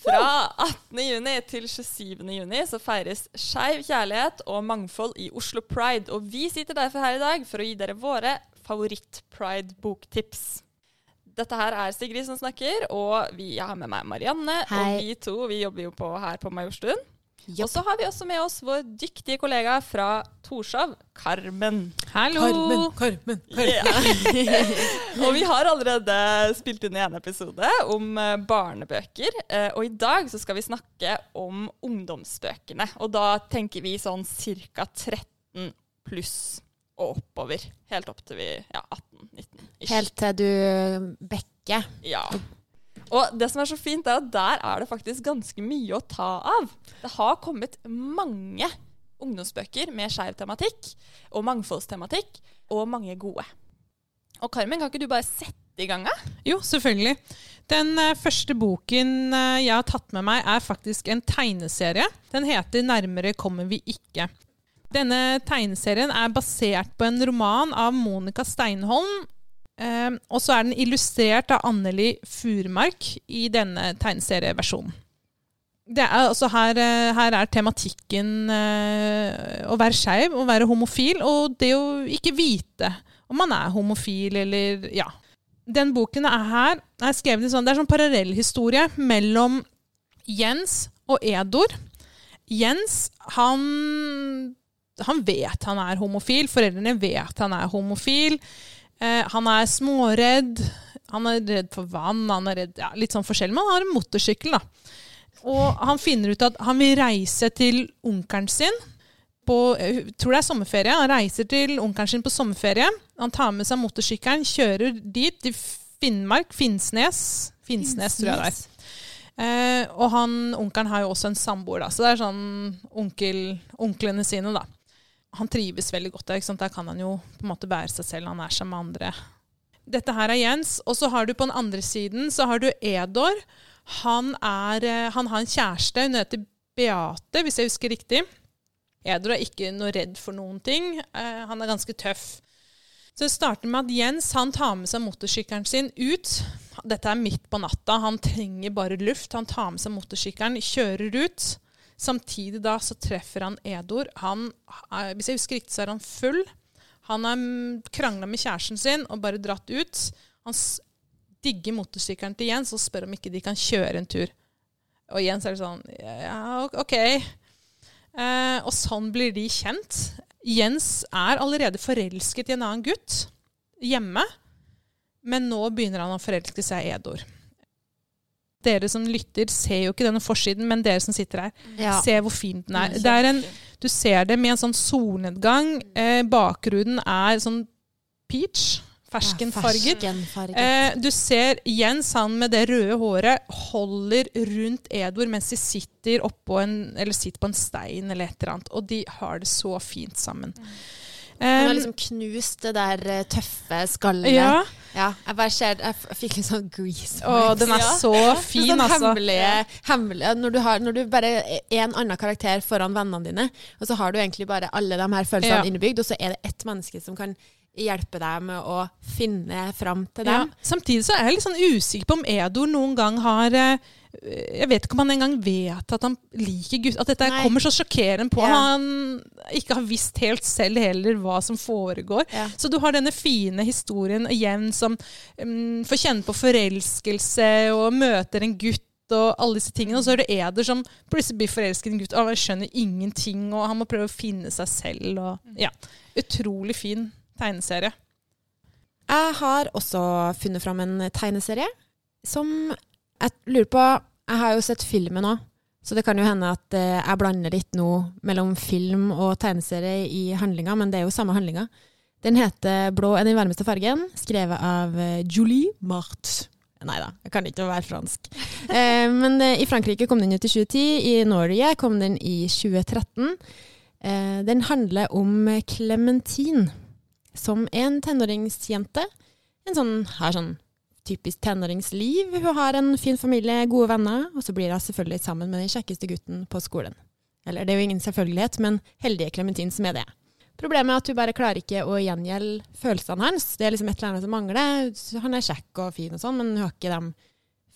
Fra 18. juni til 27. juni så feires skeiv kjærlighet og mangfold i Oslo Pride. Og vi sitter derfor her i dag for å gi dere våre favoritt-pride-boktips. Dette her er Sigrid som snakker, og vi jeg har med meg Marianne. Hei. Og vi to vi jobber jo på her på Majorstuen. Og så har vi også med oss vår dyktige kollega fra Torshov, Carmen. Hallo! Carmen, Ja. og vi har allerede spilt inn en episode om eh, barnebøker. eh, og i dag så skal vi snakke om ungdomsbøkene. Og da tenker vi sånn ca. 13 pluss og oppover. Helt opp til vi ja, 18-19. Helt til du bekker. Ja. Og det som er så fint, er at der er det faktisk ganske mye å ta av. Det har kommet mange ungdomsbøker med skeiv tematikk og mangfoldstematikk, og mange gode. Og Carmen, kan ikke du bare sette i gang? Jo, selvfølgelig. Den eh, første boken eh, jeg har tatt med meg, er faktisk en tegneserie. Den heter 'Nærmere kommer vi ikke'. Denne tegneserien er basert på en roman av Monica Steinholm. Eh, og så er den illustrert av Anneli Furmark i denne tegneserieversjonen. Er, altså her, eh, her er tematikken eh, å være skeiv, å være homofil, og det å ikke vite om man er homofil eller ja. Den boken er her er skrevet i sånn, det er sånn parallellhistorie mellom Jens og Edor. Jens, han, han vet han er homofil. Foreldrene vet han er homofil. Eh, han er småredd. Han er redd for vann. Han er redd, ja, litt sånn forskjellig, men han har en motorsykkel. da. Og han finner ut at han vil reise til onkelen sin på jeg tror det er sommerferie. Han reiser til onkelen sin på sommerferie. Han tar med seg motorsykkelen, kjører dit, til Finnmark. Finnsnes. Finnsnes, tror jeg det er. Eh, og han, onkelen har jo også en samboer, da, så det er sånn onkel, onklene sine, da. Han trives veldig godt der. Der kan han jo på en måte være seg selv. Han er sammen med andre. Dette her er Jens. Og så har du på den andre siden så har du Edor. Han, er, eh, han har en kjæreste. Hun heter Beate, hvis jeg husker riktig. Edor er ikke noe redd for noen ting. Eh, han er ganske tøff. Så det starter med at Jens han tar med seg motorsykkelen sin ut. Dette er midt på natta. Han trenger bare luft. Han tar med seg motorsykkelen, kjører ut. Samtidig da så treffer han Edor. Han, er, hvis jeg husker riktig, så er han full. Han har krangla med kjæresten sin og bare dratt ut. Han digger motorsykkelen til Jens og spør om ikke de kan kjøre en tur. Og Jens er sånn Ja, OK. Eh, og sånn blir de kjent. Jens er allerede forelsket i en annen gutt hjemme, men nå begynner han å forelske seg i Edor. Dere som lytter, ser jo ikke denne forsiden, men dere som sitter her, Ja. ser hvor fin den er. Det er en, du ser det med en sånn solnedgang. Eh, bakgrunnen er sånn peach. Ferskenfarget. Ferskenfarget. Eh, du ser Jens, han med det røde håret, holder rundt Edvard mens de sitter, en, eller sitter på en stein eller et eller annet. Og de har det så fint sammen. Han har liksom knust det der eh, tøffe skallet. ja, Ja, jeg bare ser Jeg fikk litt sånn grease Å, den er Ja. så fin, sånn altså. hemmelige, hemmelige når, du har, når du bare er en annen karakter foran vennene dine, og så har du egentlig bare alle de her følelsene Ja. innebygd, og så er det ett menneske som kan hjelpe deg med å finne fram til Ja. dem. Samtidig så er jeg litt sånn usikker på om Edor noen gang har eh, Jeg vet ikke om han engang vet at han liker gutt. At dette Nei. kommer så sjokkerende på. Ja. Han ikke har visst helt selv heller hva som foregår. Ja. Så du har denne fine historien igjen som um, får kjenne på forelskelse og møter en gutt og alle disse tingene. Og så er det Eder som plutselig blir forelsket i en gutt og han skjønner ingenting, og han må prøve å finne seg selv. Og, ja. Utrolig fin tegneserie. Jeg har også funnet fram en tegneserie som jeg lurer på Jeg har jo sett filmen òg, så det kan jo hende at eh, jeg blander litt nå mellom film og tegneserie i handlinga, men det er jo samme handlinga. Den heter 'Blå er den varmeste fargen', skrevet av eh, Julie Marthe. Nei da, jeg kan ikke være fransk. Eh, men eh, i Frankrike kom den ut i 2010, i Norge kom den i 2013. Eh, den handler om Clementine, som er en tenåringsjente. En sånn, har sånn typisk tenåringsliv. Hun har en fin familie, gode venner, og så blir hun selvfølgelig sammen med den kjekkeste gutten på skolen. Eller det er jo ingen selvfølgelighet, men heldige Clementine som er det. Problemet er at hun bare klarer ikke å gjengjelde følelsene hans. Det er liksom et eller annet som mangler. Han er kjekk og fin og sånn, men hun har ikke de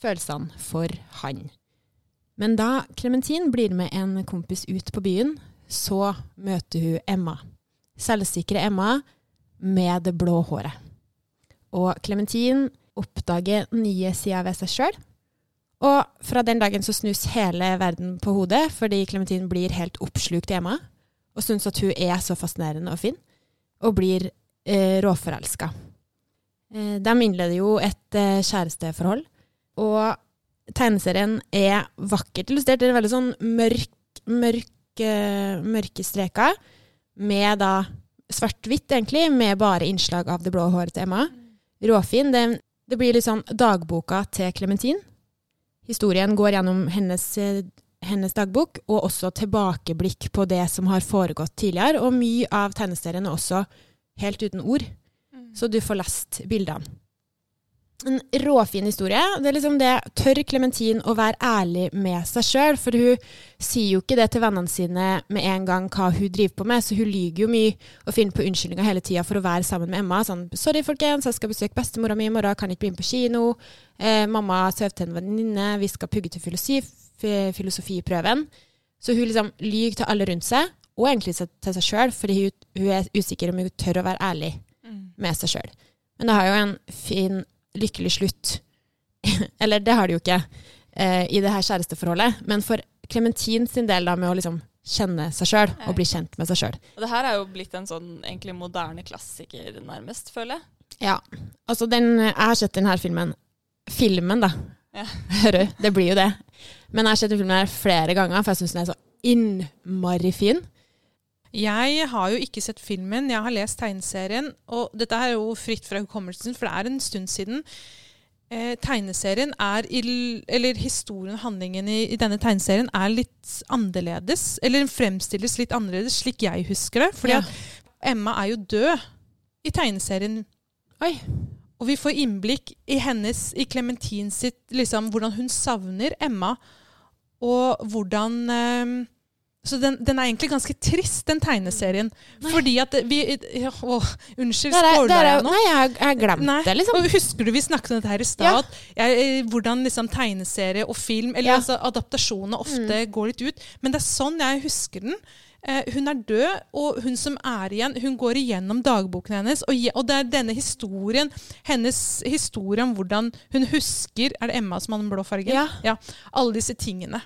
følelsene for han. Men da Clementine blir med en kompis ut på byen, så møter hun Emma. Selvsikre Emma med det blå håret. Og Clementine oppdager nye sider ved seg sjøl. Og fra den dagen så snus hele verden på hodet, fordi Clementine blir helt oppslukt i Emma og syns at hun er så fascinerende og fin, og blir eh, råforelska. Eh, de innleder jo et eh, kjæresteforhold, og tegneserien er vakkert illustrert. Det er veldig sånn mørk, mørk, eh, mørke streker, med da svart-hvitt, egentlig, med bare innslag av det blå håret til Emma. Råfin. Det, det blir liksom dagboka til Clementine. Historien går gjennom hennes eh, hennes dagbok, og også tilbakeblikk på det som har foregått tidligere. Og mye av tegneserien er også helt uten ord, så du får lest bildene. En råfin historie. Det er liksom det Tør Clementine å være ærlig med seg sjøl? For hun sier jo ikke det til vennene sine med en gang hva hun driver på med, så hun lyver jo mye og finner på unnskyldninger hele tida for å være sammen med Emma. Sånn 'Sorry, folkens, jeg skal besøke bestemora mi i morgen, kan ikke bli med på kino.' Eh, 'Mamma sover til en venninne, vi skal pugge til filosofi, fi- filosofiprøven.' Så hun liksom lyver til alle rundt seg, og egentlig til til seg sjøl, fordi hun, hun er usikker om hun tør å være ærlig med seg sjøl. Men det har jo en fin, lykkelig slutt. Eller det har det jo ikke eh, i det her kjæresteforholdet, men for Clementine sin del da med å liksom kjenne seg sjøl og bli kjent med seg sjøl. Det her er jo blitt en sånn egentlig moderne klassiker, nærmest, føler jeg. Ja. Altså, den, jeg har sett denne filmen. Filmen, da. Ja. Hører du? Det blir jo det. Men jeg har sett den filmen her flere ganger, for jeg syns den er så innmari fin. Jeg har jo ikke sett filmen, jeg har lest tegneserien. Og dette er jo fritt fra hukommelsen, for det er en stund siden. Eh, tegneserien er Eller historien, handlingen i, i denne tegneserien er litt annerledes. Eller fremstilles litt annerledes, slik jeg husker det. Fordi Ja. at Emma er jo død i tegneserien. Oi. Og vi får innblikk i hennes, i Clementine sitt, liksom hvordan hun savner Emma. Og hvordan eh, Så den, den er egentlig ganske trist, den tegneserien. Fordi at vi ja, å, Unnskyld, er, jeg nå? nei, jeg har- glemt Nei. det, liksom. Og husker du vi snakket om dette her i stad? Ja. eh, hvordan liksom tegneserie og film, eller Ja. altså adaptasjonene, ofte går litt ut. Men det er sånn jeg husker den. Eh, hun er død, og hun som er igjen, hun går igjennom dagboken hennes. Og, og det er denne historien, hennes historie om hvordan hun husker Er det Emma som har den blå fargen? Ja. Alle disse tingene.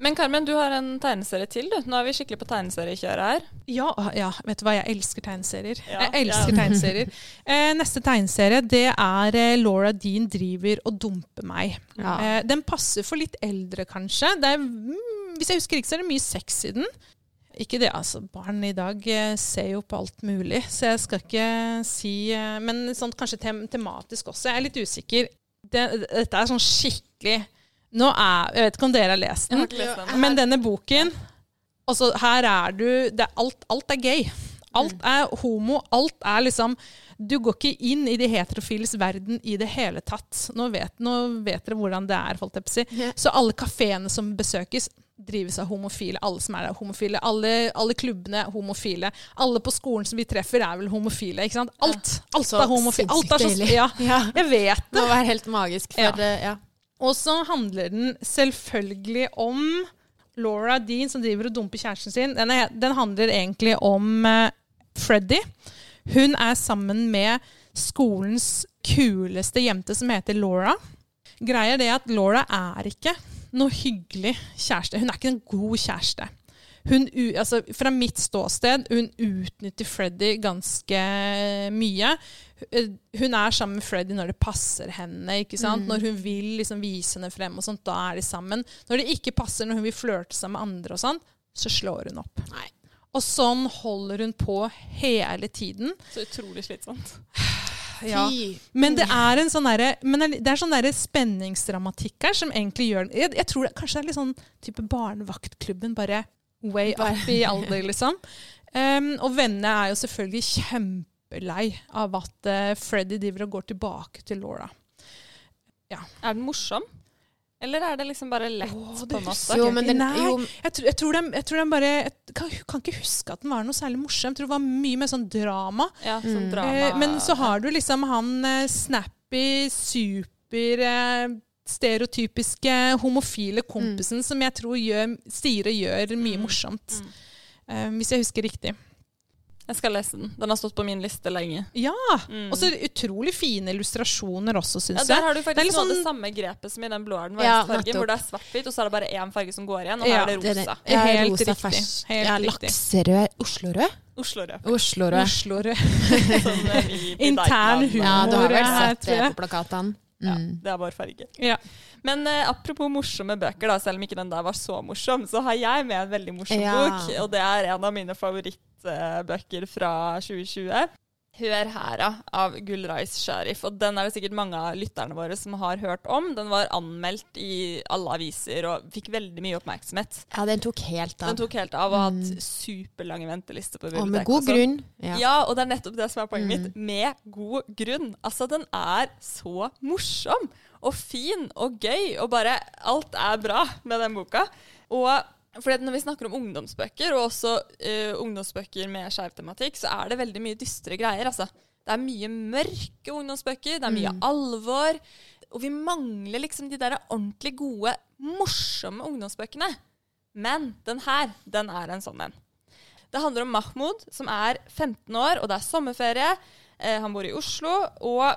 Men Carmen, du har en tegneserie til, du. Nå er vi skikkelig på tegneseriekjøret her. Ja, ja, vet du hva, jeg elsker tegneserier. Ja, jeg elsker ja. tegneserier. Eh, neste tegneserie det er eh, Laura Dean driver og dumper meg. Eh, den passer for litt eldre, kanskje. Det er, mm, hvis jeg husker riktig, så er det mye sex i den. Ikke det, altså. Barn i dag eh, ser jo på alt mulig, så jeg skal ikke si eh, Men sånn kanskje tem tematisk også. Jeg er litt usikker. Det, dette er sånn skikkelig Nå er Jeg vet ikke om dere har lest den. lest den. Men denne boken altså, Her er du det er alt, alt er gay. Alt er homo. Alt er liksom Du går ikke inn i de heterofiles verden i det hele tatt. Nå vet, nå vet dere hvordan det er. Holdt jeg på å si. Så alle kafeene som besøkes, drives av homofile. Alle som er der, er homofile. Alle, alle klubbene er homofile. Alle på skolen som vi treffer, er vel homofile. ikke sant? Alt, alt er homofile. Alt er så, ja, jeg vet Det må være helt magisk. For, Ja. ja. Og så handler den selvfølgelig om Laura Dean som driver og dumper kjæresten sin. Den, er, den handler egentlig om uh, Freddy. Hun er sammen med skolens kuleste jente som heter Laura. Greia er det at Laura er ikke noe hyggelig kjæreste. Hun er ikke en god kjæreste. Hun, altså, fra mitt ståsted, hun utnytter Freddy ganske mye. Hun er sammen med Freddy når det passer henne. sant? Når hun vil liksom vise henne frem, og sånt, da er de sammen. Når det ikke passer, når hun vil flørte seg med andre, og sånt, så slår hun opp. Nei. Og sånn holder hun på hele tiden. Så utrolig slitsomt. Ja. Men det er en sånn derre men det er sånn der spenningsdramatikk her som egentlig gjør jeg, jeg tror det, Kanskje det er litt sånn type Barnevaktklubben, bare way up i alder, liksom. Um, og vennene er jo selvfølgelig kjempelei av at uh, Freddy driver og går tilbake til Laura. Er den morsom? Eller er det liksom bare lett, Åh, på en måte? Jo, men den, Nei, jeg, tror, jeg, tror den, jeg tror den bare Jeg kan, kan ikke huske at den var noe særlig morsom. Jeg tror det var mye mer sånn drama. Ja, sånn Mm. drama. Eh, men så har du liksom han eh, snappy, super eh, stereotypiske homofile kompisen som jeg tror gjør, sier og gjør mye Mm. morsomt. Mm. Eh, hvis jeg husker riktig. Jeg skal lese den. Den har stått på min liste lenge. Ja! Mm. Og så utrolig fine illustrasjoner også, ja, der jeg. har du Det faktisk litt noe av det sånn- samme grepet som i den blå er den Ja, fargen, hvor det er svart-hvitt, og så er det bare én farge som går igjen, og Ja, her er det rosa. det er rosa. Ja, Helt rosa riktig. Helt ja, lakserød. Oslorød? Oslorød. Oslorød. Oslo-rød. Sånn, eh, Intern humor. Ja, du har vel sett det på plakatene? Ja, Mm. det er bare farge. Ja. Men uh, apropos morsomme bøker, da, selv om ikke den der var så morsom, så har jeg med en veldig morsom Ja. bok, og det er en av mine favorittbøker fra 2020. Hør her, av Gulrais Sharif. Og den er det sikkert mange av lytterne våre som har hørt om. Den var anmeldt i alle aviser og fikk veldig mye oppmerksomhet. Ja, den tok helt av. Den tok helt av og Mm. hatt superlange ventelister på Og med god grunn. Ja. Ja. og det er nettopp det som er poenget Mm. mitt. Med god grunn. Altså, den er så morsom og fin og gøy, og bare alt er bra med den boka. Og fordi når vi snakker om ungdomsbøker, og også uh, ungdomsbøker med skeiv tematikk, så er det veldig mye dystre greier, altså. Det er mye mørke ungdomsbøker, det er mye Mm. alvor. Og vi mangler liksom de der ordentlig gode, morsomme ungdomsbøkene. Men den her, den er en sånn en. Det handler om Mahmoud, som er 15 år, og det er sommerferie. Eh, han bor i Oslo, og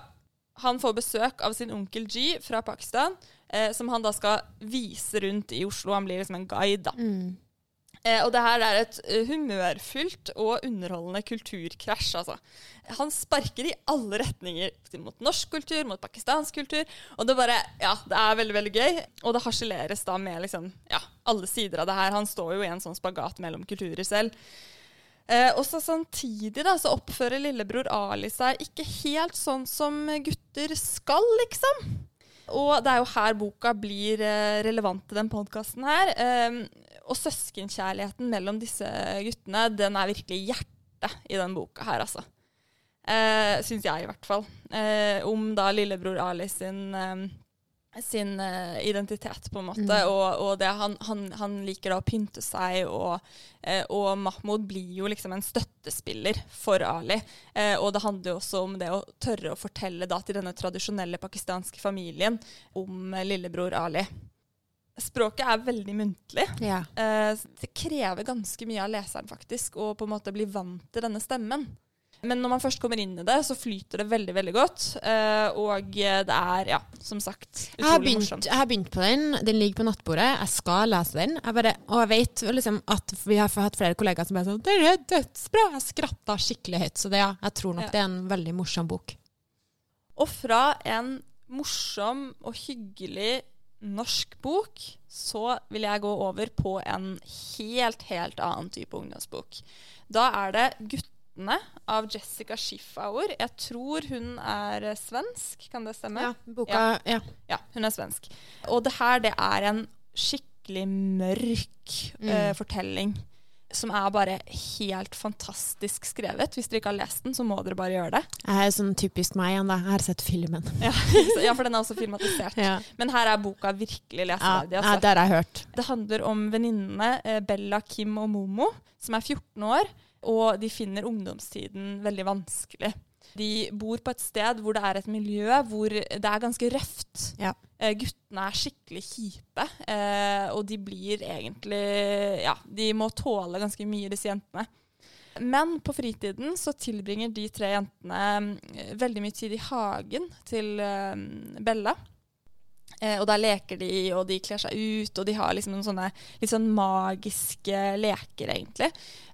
han får besøk av sin onkel G fra Pakistan, eh, som han da skal vise rundt i Oslo. Han blir liksom en guide, da. Mm. Eh, og det her er et eh, humørfylt og underholdende kulturkrasj, altså. Han sparker i alle retninger, mot norsk kultur, mot pakistansk kultur, og det bare, ja, det er veldig, veldig gøy. Og det harseleres da med liksom, ja, alle sider av det her. Han står jo i en sånn spagat mellom kulturer selv. Eh, og så samtidig da, så oppfører lillebror Ali seg ikke helt sånn som gutter skal, liksom. Og det er jo her boka blir eh, relevant til den podkasten her. Eh, og søskenkjærligheten mellom disse guttene, den er virkelig hjertet i den boka her, altså. Eh, Syns jeg, i hvert fall. Eh, om da lillebror Ali sin eh, sin uh, identitet, på en måte. Mm. Og, og det, han, han, han liker da å pynte seg, og, eh, og Mahmoud blir jo liksom en støttespiller for Ali. Eh, og det handler jo også om det å tørre å fortelle da til denne tradisjonelle pakistanske familien om eh, lillebror Ali. Språket er veldig muntlig. Ja. Eh, det krever ganske mye av leseren faktisk, å på en måte bli vant til denne stemmen. Men når man først kommer inn i det, så flyter det veldig veldig godt. eh, og det er, ja, som sagt, utrolig morsomt. jeg har begynt på den. Den ligger på nattbordet. Jeg skal lese den. Jeg bare, og jeg vet liksom at vi har hatt flere kollegaer som bare sånn 'Den er dødsbra!' Jeg skratta skikkelig høyt. Så det, ja, jeg tror nok Ja. det er en veldig morsom bok. Og fra en morsom og hyggelig norsk bok, så vil jeg gå over på en helt, helt annen type ungdomsbok. Da er det 'Guttene' av Jessica Schiffauer. Jeg tror hun er eh, svensk, kan det stemme? Ja, boka, ja. Ja, hun er svensk. Og det her, det er en skikkelig mørk Mm. uh, fortelling. Som er bare helt fantastisk skrevet. Hvis dere ikke har lest den, så må dere bare gjøre det. Jeg er sånn typisk meg igjen, da. Jeg har sett filmen. Ja, ja for den er også filmatisert. Ja, Men her er boka virkelig leseverdig. Altså. ja det har jeg hørt. Det handler om venninnene eh, Bella, Kim og Momo, som er 14 år, og de finner ungdomstiden veldig vanskelig. De bor på et sted hvor det er et miljø hvor det er ganske røft. Ja. Eh, guttene er skikkelig kjipe, eh, og de blir egentlig Ja, de må tåle ganske mye, disse jentene. Men på fritiden så tilbringer de tre jentene eh, veldig mye tid i hagen til eh, Bella. Eh, og der leker de, og de kler seg ut, og de har liksom noen sånne litt sånn magiske leker, egentlig.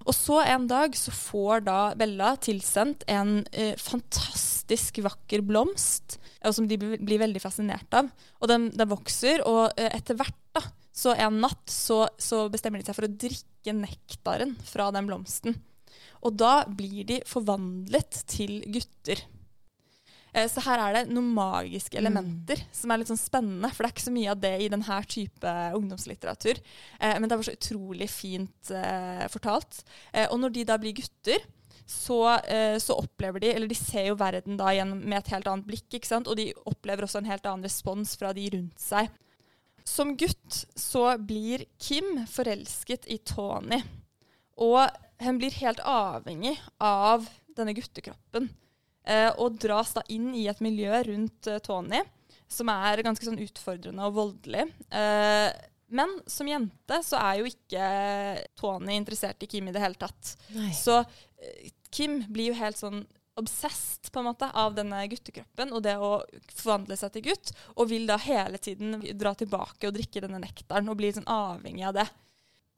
Og så en dag så får da Bella tilsendt en eh, fantastisk vakker blomst, og som de blir veldig fascinert av. Og den, den vokser, og eh, etter hvert, da, så en natt, så, så bestemmer de seg for å drikke nektaren fra den blomsten. Og da blir de forvandlet til gutter. Eh, Så her er det noen magiske elementer som er litt sånn spennende. For det er ikke så mye av det i denne type ungdomslitteratur. Eh, Men det var så utrolig fint eh, fortalt. Eh, Og når de da blir gutter, så, så opplever de Eller de ser jo verden da igjen med et helt annet blikk, ikke sant? og de opplever også en helt annen respons fra de rundt seg. Som gutt så blir Kim forelsket i Tony. Og hun blir helt avhengig av denne guttekroppen. Eh, og dras da inn i et miljø rundt eh, Tony som er ganske sånn utfordrende og voldelig. Eh, men som jente så er jo ikke Tony interessert i Kim i det hele tatt. Nei. Så eh, Kim blir jo helt sånn obsessed på en måte av denne guttekroppen og det å forvandle seg til gutt, og vil da hele tiden dra tilbake og drikke denne nektaren og bli sånn avhengig av det.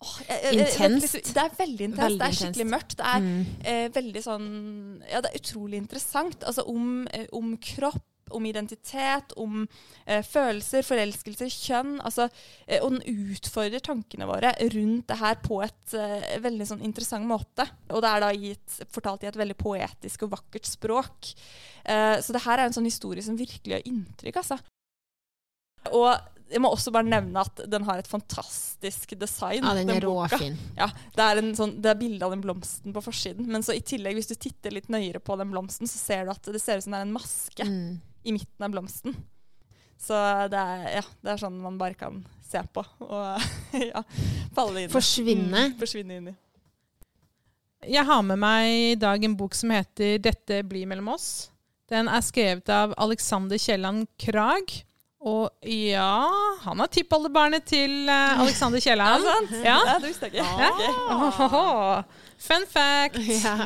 Åh, jeg- Intenst. Det er veldig intenst. Veldig det er skikkelig mørkt. Det er Mm. eh, veldig sånn Ja, det er utrolig interessant. Altså om, eh, om kropp, om identitet, om eh, følelser, forelskelser, kjønn. Altså, eh, og den utfordrer tankene våre rundt det her på et eh, veldig sånn interessant måte. Og det er da gitt, fortalt i et veldig poetisk og vakkert språk. Eh, så det her er en sånn historie som virkelig gjør inntrykk, altså. Og jeg må også bare nevne at den har et fantastisk design. Ja, den er råfin. Ja, det er, en sånn, det er bilde av den blomsten på forsiden. Men så i tillegg, hvis du titter litt nøyere på den blomsten, så ser du at det ser ut som det er en maske Mm. i midten av blomsten. Så det er, ja, det er sånn man bare kan se på og ja, falle inn i. Forsvinne. Mm, forsvinne inn i. Jeg har med meg i dag en bok som heter 'Dette blir mellom oss'. Den er skrevet av Alexander Kielland Krag. Og ja, han er tippoldebarnet til eh, Alexander Er Kielland. sant? Ja. ja, det visste jeg ikke. Ok. Ohoho. Fun fact. Ja.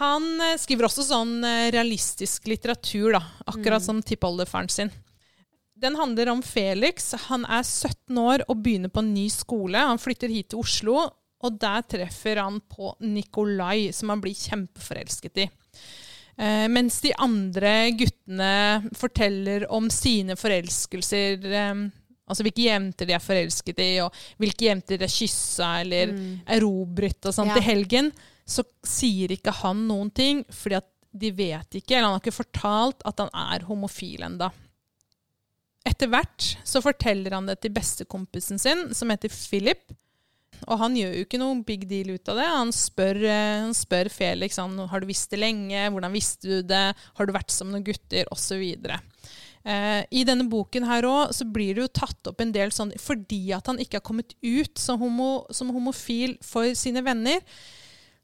Han eh, skriver også sånn eh, realistisk litteratur, da, akkurat som tippoldefaren sin. Den handler om Felix. Han er 17 år og begynner på en ny skole. Han flytter hit til Oslo, og der treffer han på Nikolai, som han blir kjempeforelsket i. Eh, mens de andre guttene forteller om sine forelskelser, eh, altså hvilke jenter de er forelsket i, og hvilke jenter de har kyssa eller erobret og sånt Ja. i helgen, så sier ikke han noen ting, fordi at de vet ikke, eller han har ikke fortalt at han er homofil enda. Etter hvert så forteller han det til bestekompisen sin, som heter Philip. Og han gjør jo ikke noe big deal ut av det. Han spør, eh, han spør Felix han, har du visst det lenge, hvordan visste du det, har du vært sammen med noen gutter, osv. Eh, I denne boken her også, så blir det jo tatt opp en del sånn fordi at han ikke har kommet ut som, homo, som homofil for sine venner,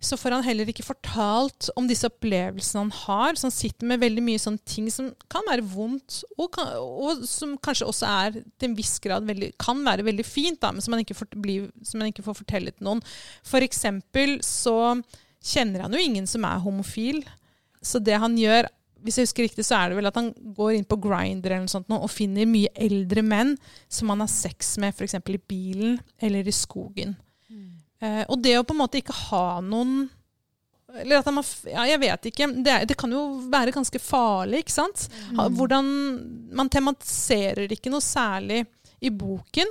så får han heller ikke fortalt om disse opplevelsene han har. Så han sitter med veldig mye sånne ting som kan være vondt, og, kan, og som kanskje også er til en viss grad veldig, kan være veldig fint, da, men som han, får, bli, som han ikke får fortelle til noen. For eksempel så kjenner han jo ingen som er homofil. Så det han gjør hvis jeg husker riktig, så er det vel at han går inn på Grindr eller noe sånt og finner mye eldre menn som han har sex med f.eks. i bilen eller i skogen. Eh, og det å på en måte ikke ha noen eller at man, ja, jeg vet ikke. Det, er, det kan jo være ganske farlig, ikke sant? Ha, hvordan, man tematiserer ikke noe særlig i boken.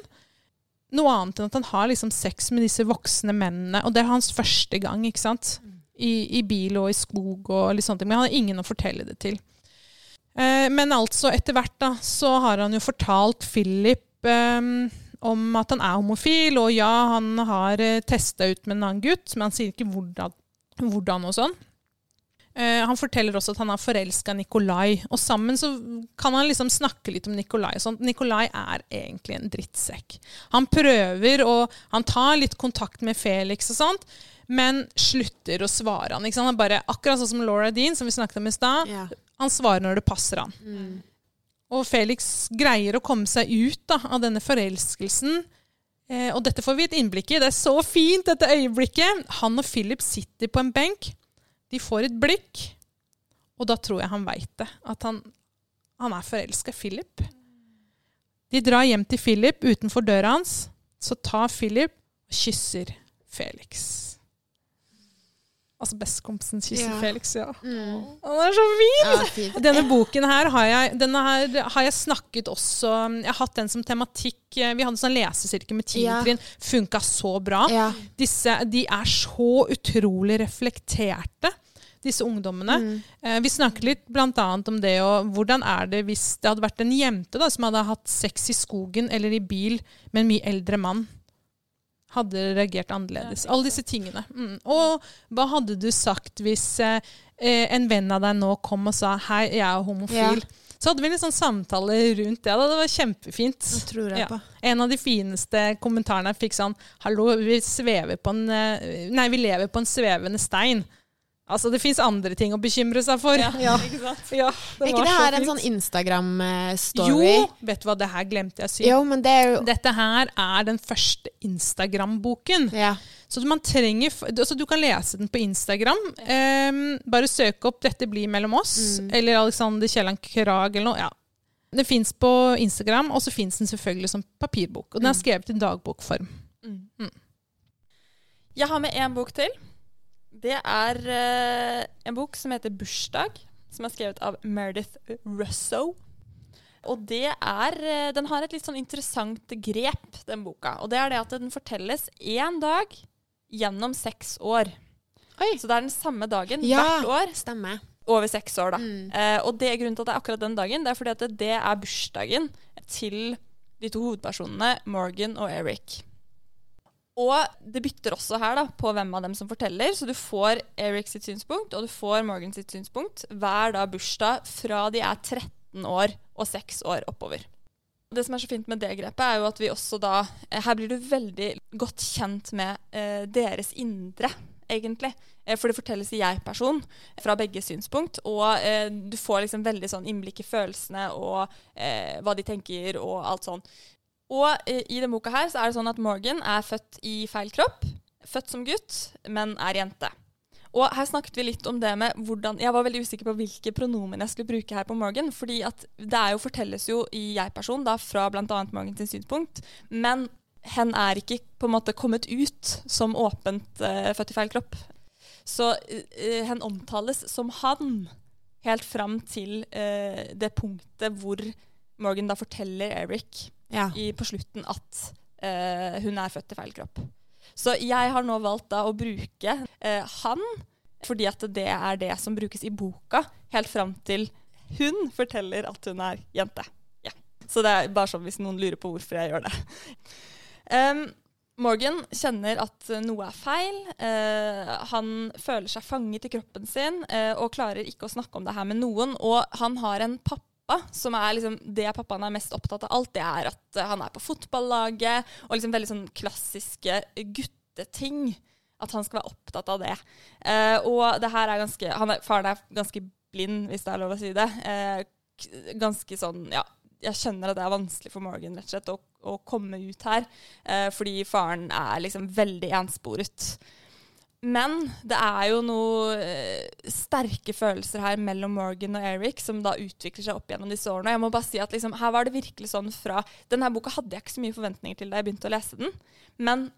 Noe annet enn at han har liksom sex med disse voksne mennene. Og det er hans første gang, ikke sant? I, i bil og i skog og litt sånne ting. Men han har ingen å fortelle det til. Eh, men altså, etter hvert da, så har han jo fortalt Philip eh, om at han er homofil, og ja, han har uh, testa ut med en annen gutt, men han sier ikke hvordan, hvordan og sånn. Eh, han forteller også at han har forelska Nikolai, og sammen så kan han liksom snakke litt om Nikolai. Sånn. Nikolai er egentlig en drittsekk. Han prøver, og han tar litt kontakt med Felix og sånt, men slutter å svare han. Han bare, akkurat sånn som Laura Dean, som vi snakket om i stad. Ja. Han svarer når det passer han. Og Felix greier å komme seg ut da, av denne forelskelsen. Eh, og dette får vi et innblikk i. Det er så fint, dette øyeblikket. Han og Philip sitter på en benk. De får et blikk, og da tror jeg han veit det. At han, han er forelska i Philip. De drar hjem til Philip utenfor døra hans. Så tar Philip og kysser Felix. Altså bestekompisen kysser Ja. Felix, ja. Mm. Han er så fin! Ja. Denne boken her har jeg, denne her har jeg snakket også Jeg har hatt den som tematikk. Vi hadde sånn lesesirkel med Ja. tiendetrinn. Funka så bra. Ja. Disse, de er så utrolig reflekterte. disse ungdommene. Mm. Eh, vi snakket litt annet om det, og hvordan er det hvis det hadde vært en jente da, som hadde hatt sex i skogen eller i bil med en mye eldre mann? Hadde reagert annerledes? Alle disse tingene. Mm. Og hva hadde du sagt hvis eh, eh, en venn av deg nå kom og sa 'hei, jeg er homofil'? Så hadde vi en sånn samtale rundt det. Da. Det var kjempefint. Det tror jeg Ja. på. En av de fineste kommentarene jeg fikk sånn 'Hallo, vi på en eh, Nei, vi lever på en svevende stein'. Altså, det fins andre ting å bekymre seg for. Ja, Ja. ikke sant? Ja, Er ikke det det så her en sånn Instagram-story? Jo, vet du hva, det her glemte jeg å si. Jo, men det er jo Dette her er den første Instagram-boken. Ja. Så man trenger, altså du kan lese den på Instagram. Um, bare søk opp 'Dette blir mellom oss' Mm. eller Alexander Kielland Krag eller noe. Ja. Den fins på Instagram, og så fins den selvfølgelig som papirbok. Og den er Mm. skrevet i dagbokform. Mm. Jeg har med én bok til. Det er uh, en bok som heter 'Bursdag', som er skrevet av Meredith Russo. Og det er uh, Den har et litt sånn interessant grep, den boka. Og det er det at den fortelles én dag gjennom seks år. Oi. Så det er den samme dagen Ja. hvert år Stemmer. over seks år, da. Mm. Uh, og det er grunnen til at det er akkurat den dagen, det er fordi at det, det er bursdagen til de to hovedpersonene, Morgan og Eric. Og det bytter også her da, på hvem av dem som forteller, så du får Eric sitt synspunkt, og du får Morgan sitt synspunkt hver da bursdag fra de er 13 år og 6 år oppover. Det som er så fint med det grepet, er jo at vi også da eh, Her blir du veldig godt kjent med eh, deres indre, egentlig. Eh, for det fortelles i jeg-person fra begge synspunkt. Og eh, du får liksom veldig sånn innblikk i følelsene og eh, hva de tenker og alt sånn. Og eh, i denne boka her så er det sånn at Morgan er født i feil kropp. Født som gutt, men er jente. Og her snakket vi litt om det med hvordan Jeg var veldig usikker på hvilke pronomen jeg skulle bruke her på Morgan. fordi at det jo, fortelles jo i jeg-person da, fra bl.a. Morgan sin synspunkt. Men hen er ikke på en måte kommet ut som åpent uh, født i feil kropp. Så uh, hen omtales som han helt fram til uh, det punktet hvor Morgan da forteller Eric Ja. i, på slutten at eh, hun er født i feil kropp. Så jeg har nå valgt da å bruke eh, han, fordi at det er det som brukes i boka, helt fram til hun forteller at hun er jente. Ja. Så det er bare sånn hvis noen lurer på hvorfor jeg gjør det. Um, Morgan kjenner at noe er feil. Eh, han føler seg fanget i kroppen sin eh, og klarer ikke å snakke om det her med noen. Og han har en pappa som er liksom det pappaen er mest opptatt av alt. Det er at eh, han er på fotballaget, og liksom veldig sånn klassiske gutteting. At han skal være opptatt av det. Eh, og det her er ganske er, Faren er ganske blind, hvis det er lov å si det. Eh, ganske sånn, ja jeg skjønner at det er vanskelig for Morgan rett og slett å, å komme ut her, eh, fordi faren er liksom veldig ensporet. Men det er jo noen eh, sterke følelser her mellom Morgan og Eric som da utvikler seg opp gjennom disse årene. Jeg må bare si at liksom, her var det virkelig sånn fra Denne boka hadde jeg ikke så mye forventninger til da jeg begynte å lese den, men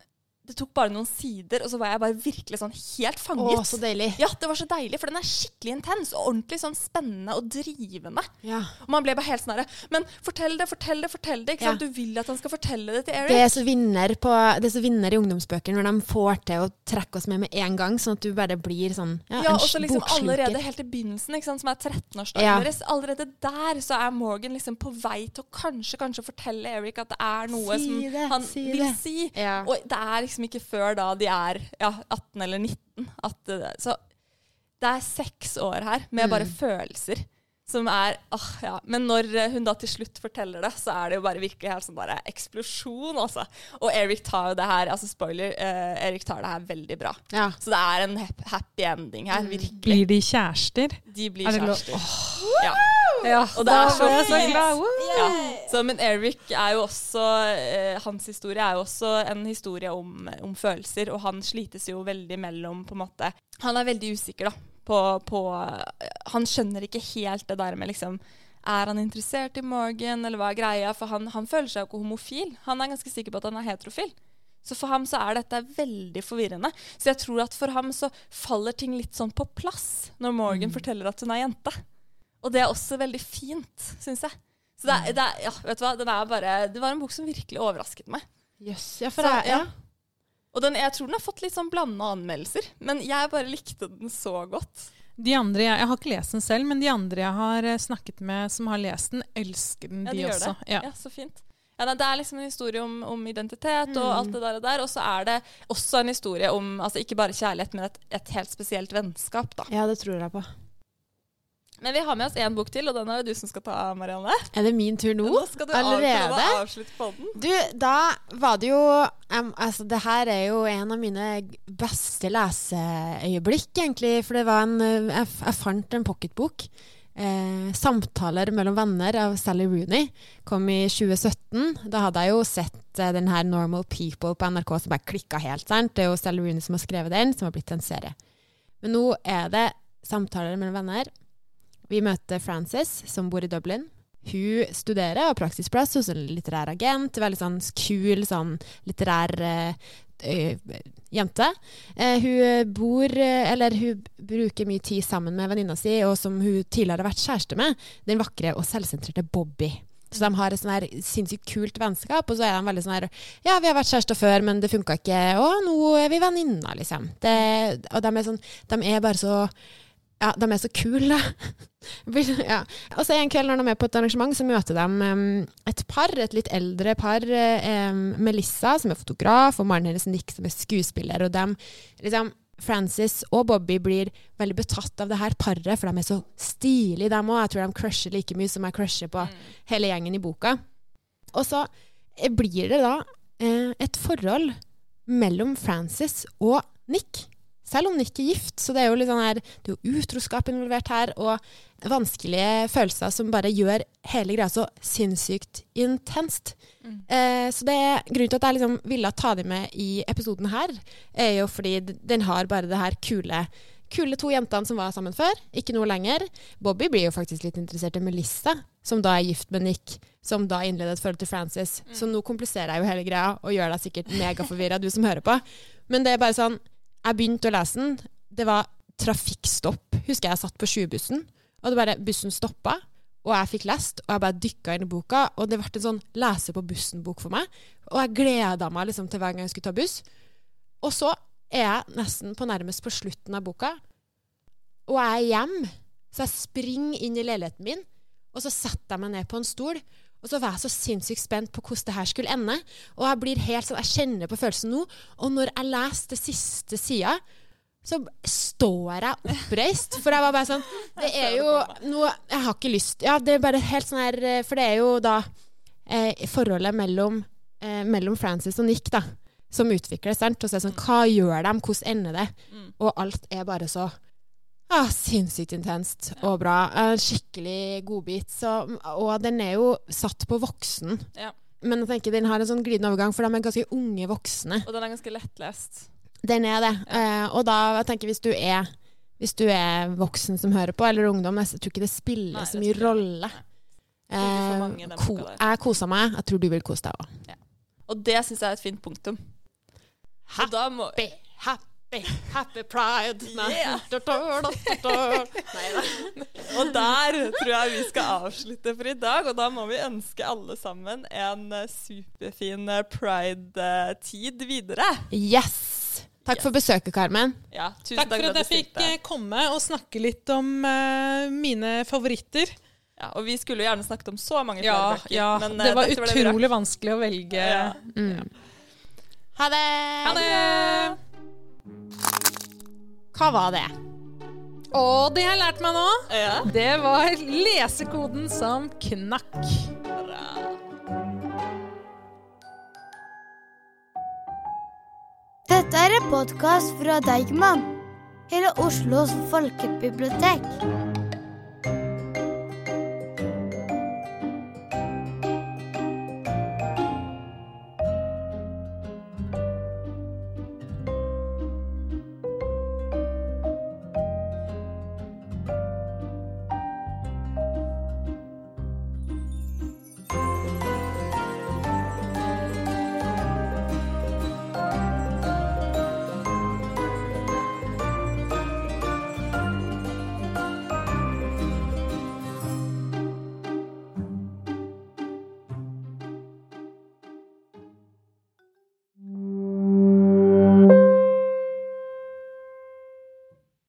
det tok bare noen sider, og så var jeg bare virkelig sånn helt Å, Åh, så deilig. Ja, det var så deilig, for den er skikkelig intens og ordentlig sånn spennende og drivende. Ja. Og man ble bare helt sånn herre Men fortell det, fortell det, fortell det. Ikke Ja. sant? Du vil at han skal fortelle det til Eric. Det er så vinner, på, det er så vinner i ungdomsbøker når de får til å trekke oss med med en gang, sånn at du bare blir sånn ja, ja, en så liksom allerede helt i begynnelsen, ikke sant, som er 13-årsdagen Ja. deres, allerede der så er Morgan liksom på vei til å kanskje kanskje fortelle Eric at det er noe Si som han si vil det. si. Ja. Og det er liksom ikke før da de er ja, 18 eller 19 at det, Så det er seks år her med bare Mm. følelser. Som er ah, ja. Men når eh, hun da til slutt forteller det, så er det jo bare virkelig helt sånn bare eksplosjon, altså. Og Eric tar jo det her, altså spoiler, eh, Eric tar det her veldig bra. Ja. Så det er en happy ending her, Mm. virkelig. Blir de kjærester? De blir kjærester. Åh. Ja. Ja, Og det er så fint. Ja. Så, men Eric er jo også eh, Hans historie er jo også en historie om, om følelser, og han slites jo veldig mellom på en måte Han er veldig usikker, da. På, på Han skjønner ikke helt det der med liksom Er han interessert i Morgan, eller hva er greia? For han, han føler seg jo ikke homofil. Han er ganske sikker på at han er heterofil. Så for ham så er dette veldig forvirrende. Så jeg tror at for ham så faller ting litt sånn på plass når Morgan forteller at hun er jente. Og det er også veldig fint, syns jeg. Så det, er, det, er, ja, vet du hva? Den er bare, det var en bok som virkelig overrasket meg. Jøss. Ja, for Så, jeg, ja. Og den, jeg tror den har fått litt sånn blanda anmeldelser, men jeg bare likte den så godt. De andre jeg, jeg har ikke lest den selv, men de andre jeg har eh, snakket med som har lest den, elsker den, Ja, de de også. det. Ja. Ja, så fint. Ja, det er liksom en historie om, om identitet og Mm. alt det der og der. Og så er det også en historie om altså ikke bare kjærlighet, men et, et helt spesielt vennskap. da. Ja, det tror jeg på. Men vi har med oss én bok til, og den er det du som skal ta, Marianne. Er det min tur nå? Nå skal du Allerede? avslutte podden. Du, da var det jo um, Altså, det her er jo en av mine beste leseøyeblikk, egentlig. For det var en eh, Jeg, jeg fant en pocketbok. Eh, 'Samtaler mellom venner' av Sally Rooney. Kom i 2017. Da hadde jeg jo sett eh, den her 'Normal People' på NRK som bare klikka helt. sant? Det er jo Sally Rooney som har skrevet den, som har blitt en serie. Men nå er det 'Samtaler mellom venner'. Vi møter Frances, som bor i Dublin. Hun studerer og praksisplass hos en litterær agent. Veldig sånn kul, sånn litterær eh, jente. Eh, hun bor Eller hun bruker mye tid sammen med venninna si, og som hun tidligere har vært kjæreste med, den vakre og selvsentrerte Bobby. Så de har et sånn her sinnssykt kult vennskap, og så er de veldig sånn her Ja, vi har vært kjærester før, men det funka ikke, Å, nå er vi venninner, liksom. Det, og de er sånn De er bare så ja, de er så kule. ja. Og så en kveld når de er på et arrangement, så møter de em, et par, et litt eldre par. em, Melissa, som er fotograf, og mannen hennes Nick, som er skuespiller. Og dem, liksom, Frances og Bobby blir veldig betatt av det her paret, for de er så stilige, dem òg. Jeg tror de crusher like mye som jeg crusher på hele gjengen i boka. Og så eh, blir det da eh, et forhold mellom Frances og Nick. Selv om Nick er gift, så det er jo litt sånn her Det er jo utroskap involvert her, og vanskelige følelser som bare gjør hele greia så sinnssykt intenst. Eh, så det er grunnen til at jeg liksom ville ta dem med i episoden her, er jo fordi den har bare det her kule Kule to jentene som var sammen før, ikke noe lenger. Bobby blir jo faktisk litt interessert i Melissa, som da er gift med Nick, som da innledet et forhold til Frances. Så nå kompliserer jeg jo hele greia og gjør deg sikkert megaforvirra, du som hører på. Men det er bare sånn Jeg begynte å lese den. Det var trafikkstopp. Husker jeg jeg satt på 20-bussen, og det bare bussen stoppa. Og jeg fikk lest, og jeg bare dykka inn i boka. Og det ble en sånn lese på bussen-bok for meg. Og jeg gleda meg liksom til hver gang jeg skulle ta buss. Og så er jeg nesten på nærmest på slutten av boka, og jeg er hjemme. Så jeg springer inn i leiligheten min, og så setter jeg meg ned på en stol. Og så var jeg så sinnssykt spent på hvordan det her skulle ende. Og jeg blir helt sånn, jeg kjenner på følelsen nå. Og når jeg leser det siste sida, så står jeg oppreist. For jeg var bare sånn Det er jo noe Jeg har ikke lyst Ja, det er bare helt sånn her eh, For det er jo da eh, forholdet mellom, eh, mellom Frances og Nick, da, som utvikles. Sant? Og så er det sånn Hva gjør de? Hvordan ender det? Og alt er bare så ah, sinnssykt intenst og bra. En skikkelig godbit. Så, og den er jo satt på voksen. Ja. Men jeg tenker den har en sånn glidende overgang, for de er ganske unge voksne. Og den er ganske lettlest. Den er det. Eh, og da jeg tenker hvis du er hvis du er voksen som hører på, eller ungdom, jeg tror ikke det spiller Nei, så mye rolle. Eh, ko jeg kosa meg. Jeg tror du vil kose deg òg. Og det syns jeg er et fint punktum. Happy, må Happy, happy, pride. Yeah. Og der tror jeg vi skal avslutte for i dag. Og da må vi ønske alle sammen en eh, superfin eh, pride-tid videre. Yes! Takk for besøket, Carmen. Ja, tusen Takk for for at jeg fikk eh, komme og snakke litt om uh, mine favoritter. Ja, og vi skulle jo gjerne snakket om så mange flere Ja, bøker. ja men, eh, det var utrolig utrolig vanskelig å velge. Ja. Mm. Ha det! Ha det! Hva var det? Og det har jeg lært meg nå, Ja. det var lesekoden som knakk. Dette er en podkast fra Deigman, hele Oslos folkebibliotek.